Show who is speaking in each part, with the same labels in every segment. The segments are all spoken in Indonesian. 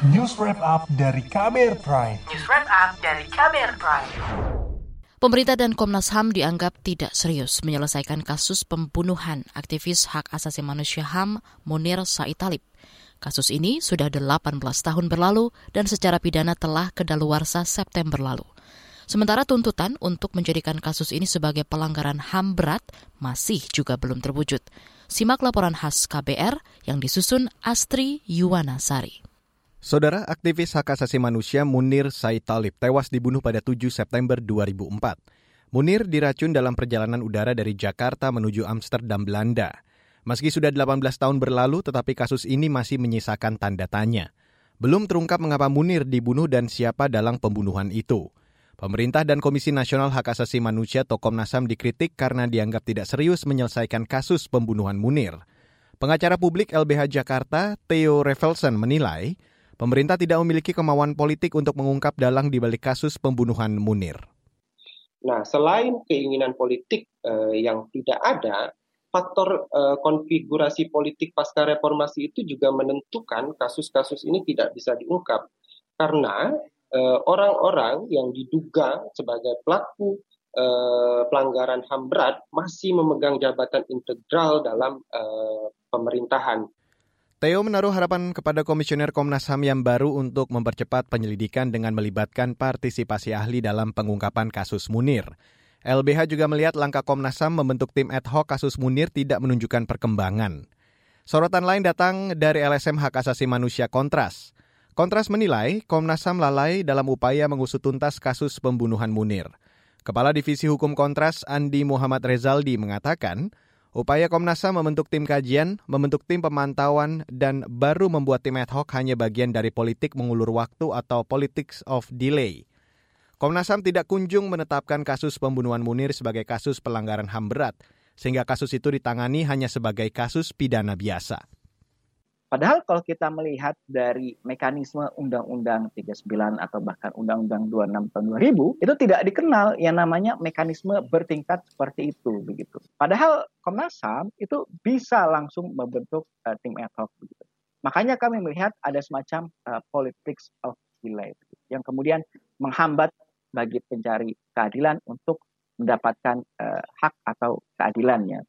Speaker 1: News Wrap Up dari Kamer Prime.
Speaker 2: News Wrap Up dari Kamer Prime.
Speaker 3: Pemerintah dan Komnas HAM dianggap tidak serius menyelesaikan kasus pembunuhan aktivis hak asasi manusia HAM Munir Said Talib. Kasus ini sudah 18 tahun berlalu dan secara pidana telah kedaluarsa September lalu. Sementara tuntutan untuk menjadikan kasus ini sebagai pelanggaran HAM berat masih juga belum terwujud. Simak laporan khas KBR yang disusun Astri Yuwanasari.
Speaker 4: Saudara aktivis hak asasi manusia Munir Said Talib tewas dibunuh pada 7 September 2004. Munir diracun dalam perjalanan udara dari Jakarta menuju Amsterdam, Belanda. Meski sudah 18 tahun berlalu, tetapi kasus ini masih menyisakan tanda tanya. Belum terungkap mengapa Munir dibunuh dan siapa dalam pembunuhan itu. Pemerintah dan Komisi Nasional Hak Asasi Manusia atau Komnas HAM dikritik karena dianggap tidak serius menyelesaikan kasus pembunuhan Munir. Pengacara publik LBH Jakarta, Theo Revelson menilai, pemerintah tidak memiliki kemauan politik untuk mengungkap dalang di balik kasus pembunuhan Munir.
Speaker 5: Nah, selain keinginan politik eh, yang tidak ada, faktor eh, konfigurasi politik pasca reformasi itu juga menentukan kasus-kasus ini tidak bisa diungkap karena Eh, orang-orang yang diduga sebagai pelaku uh, pelanggaran HAM berat masih memegang jabatan integral dalam uh, pemerintahan.
Speaker 4: Theo menaruh harapan kepada Komisioner Komnas HAM yang baru untuk mempercepat penyelidikan dengan melibatkan partisipasi ahli dalam pengungkapan kasus Munir. LBH juga melihat langkah Komnas HAM membentuk tim ad hoc kasus Munir tidak menunjukkan perkembangan. Sorotan lain datang dari LSM Hak Asasi Manusia Kontras. Kontras menilai Komnas HAM lalai dalam upaya mengusut tuntas kasus pembunuhan Munir. Kepala Divisi Hukum Kontras Andi Muhammad Rezaldi mengatakan, upaya Komnas HAM membentuk tim kajian, membentuk tim pemantauan, dan baru membuat tim ad hoc hanya bagian dari politik mengulur waktu atau politics of delay. Komnas HAM tidak kunjung menetapkan kasus pembunuhan Munir sebagai kasus pelanggaran HAM berat, sehingga kasus itu ditangani hanya sebagai kasus pidana biasa.
Speaker 6: Padahal kalau kita melihat dari mekanisme Undang-Undang 39 atau bahkan Undang-Undang 26 tahun 2000 itu tidak dikenal yang namanya mekanisme bertingkat seperti itu begitu. Padahal Komnas HAM itu bisa langsung membentuk uh, tim ad hoc begitu. Makanya kami melihat ada semacam uh, politics of delay begitu, yang kemudian menghambat bagi pencari keadilan untuk mendapatkan uh, hak atau keadilannya.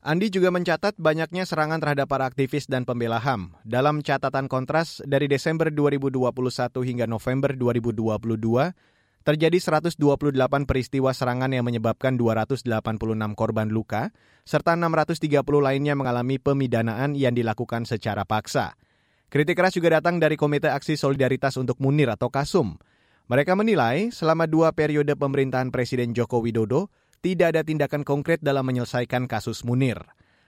Speaker 4: Andi juga mencatat banyaknya serangan terhadap para aktivis dan pembela HAM. Dalam catatan kontras, dari Desember 2021 hingga November 2022, terjadi 128 peristiwa serangan yang menyebabkan 286 korban luka, serta 630 lainnya mengalami pemidanaan yang dilakukan secara paksa. Kritik keras juga datang dari Komite Aksi Solidaritas untuk Munir atau KASUM. Mereka menilai selama dua periode pemerintahan Presiden Joko Widodo, tidak ada tindakan konkret dalam menyelesaikan kasus Munir.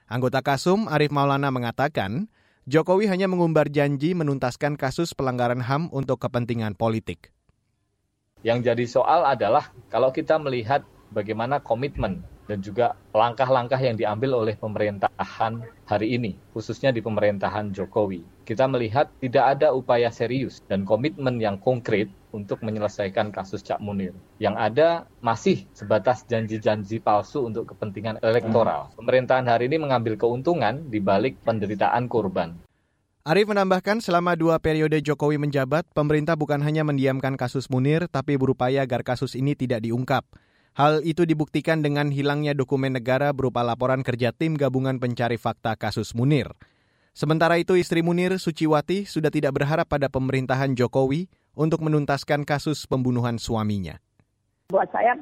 Speaker 4: Anggota Kasum Arif Maulana mengatakan, Jokowi hanya mengumbar janji menuntaskan kasus pelanggaran HAM untuk kepentingan politik.
Speaker 7: Yang jadi soal adalah kalau kita melihat bagaimana komitmen dan juga langkah-langkah yang diambil oleh pemerintahan hari ini, khususnya di pemerintahan Jokowi. Kita melihat tidak ada upaya serius dan komitmen yang konkret untuk menyelesaikan kasus Cak Munir. Yang ada masih sebatas janji-janji palsu untuk kepentingan elektoral. Hmm. Pemerintahan hari ini mengambil keuntungan di balik penderitaan korban.
Speaker 4: Arief menambahkan selama dua periode Jokowi menjabat, pemerintah bukan hanya mendiamkan kasus Munir, tapi berupaya agar kasus ini tidak diungkap. Hal itu dibuktikan dengan hilangnya dokumen negara berupa laporan kerja tim gabungan pencari fakta kasus Munir. Sementara itu istri Munir, Suciwati, sudah tidak berharap pada pemerintahan Jokowi untuk menuntaskan kasus pembunuhan suaminya.
Speaker 8: Buat saya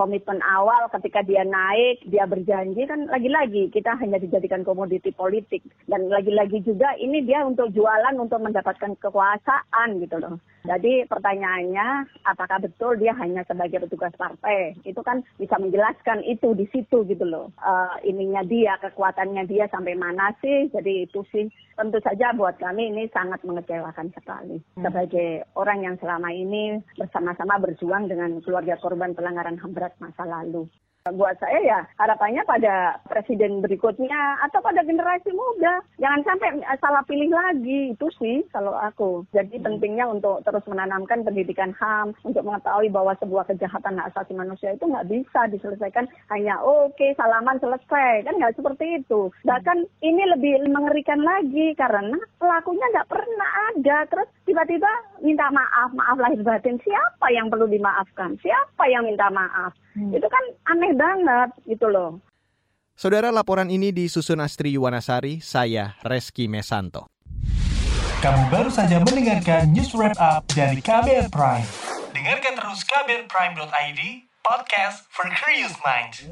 Speaker 8: komitmen awal ketika dia naik, dia berjanji kan lagi-lagi kita hanya dijadikan komoditi politik dan lagi-lagi juga ini dia untuk jualan untuk mendapatkan kekuasaan gitu loh. Jadi pertanyaannya apakah betul dia hanya sebagai petugas partai? Itu kan bisa menjelaskan itu di situ gitu loh. Uh, ininya dia, kekuatannya dia sampai mana sih? Jadi itu sih tentu saja buat kami ini sangat mengecewakan sekali. Hmm. Sebagai orang yang selama ini bersama-sama berjuang dengan keluarga korban pelanggaran HAM berat masa lalu. Buat saya ya harapannya pada presiden berikutnya atau pada generasi muda. Jangan sampai salah pilih lagi. Itu sih kalau aku. Jadi hmm. pentingnya untuk terus menanamkan pendidikan HAM, untuk mengetahui bahwa sebuah kejahatan hak asasi manusia itu nggak bisa diselesaikan hanya oke okay, salaman selesai. Kan nggak seperti itu. Bahkan ini lebih mengerikan lagi karena pelakunya nggak pernah ada. Terus tiba-tiba minta maaf, maaf lahir batin. Siapa yang perlu dimaafkan? Siapa yang minta maaf? Hmm. Itu kan aneh banget gitu loh.
Speaker 4: Saudara laporan ini disusun Astri Yuwanasari, saya Reski Mesanto.
Speaker 1: Kamu baru saja mendengarkan news wrap up dari KBR Prime. Dengarkan terus kbrprime.id, podcast for curious minds.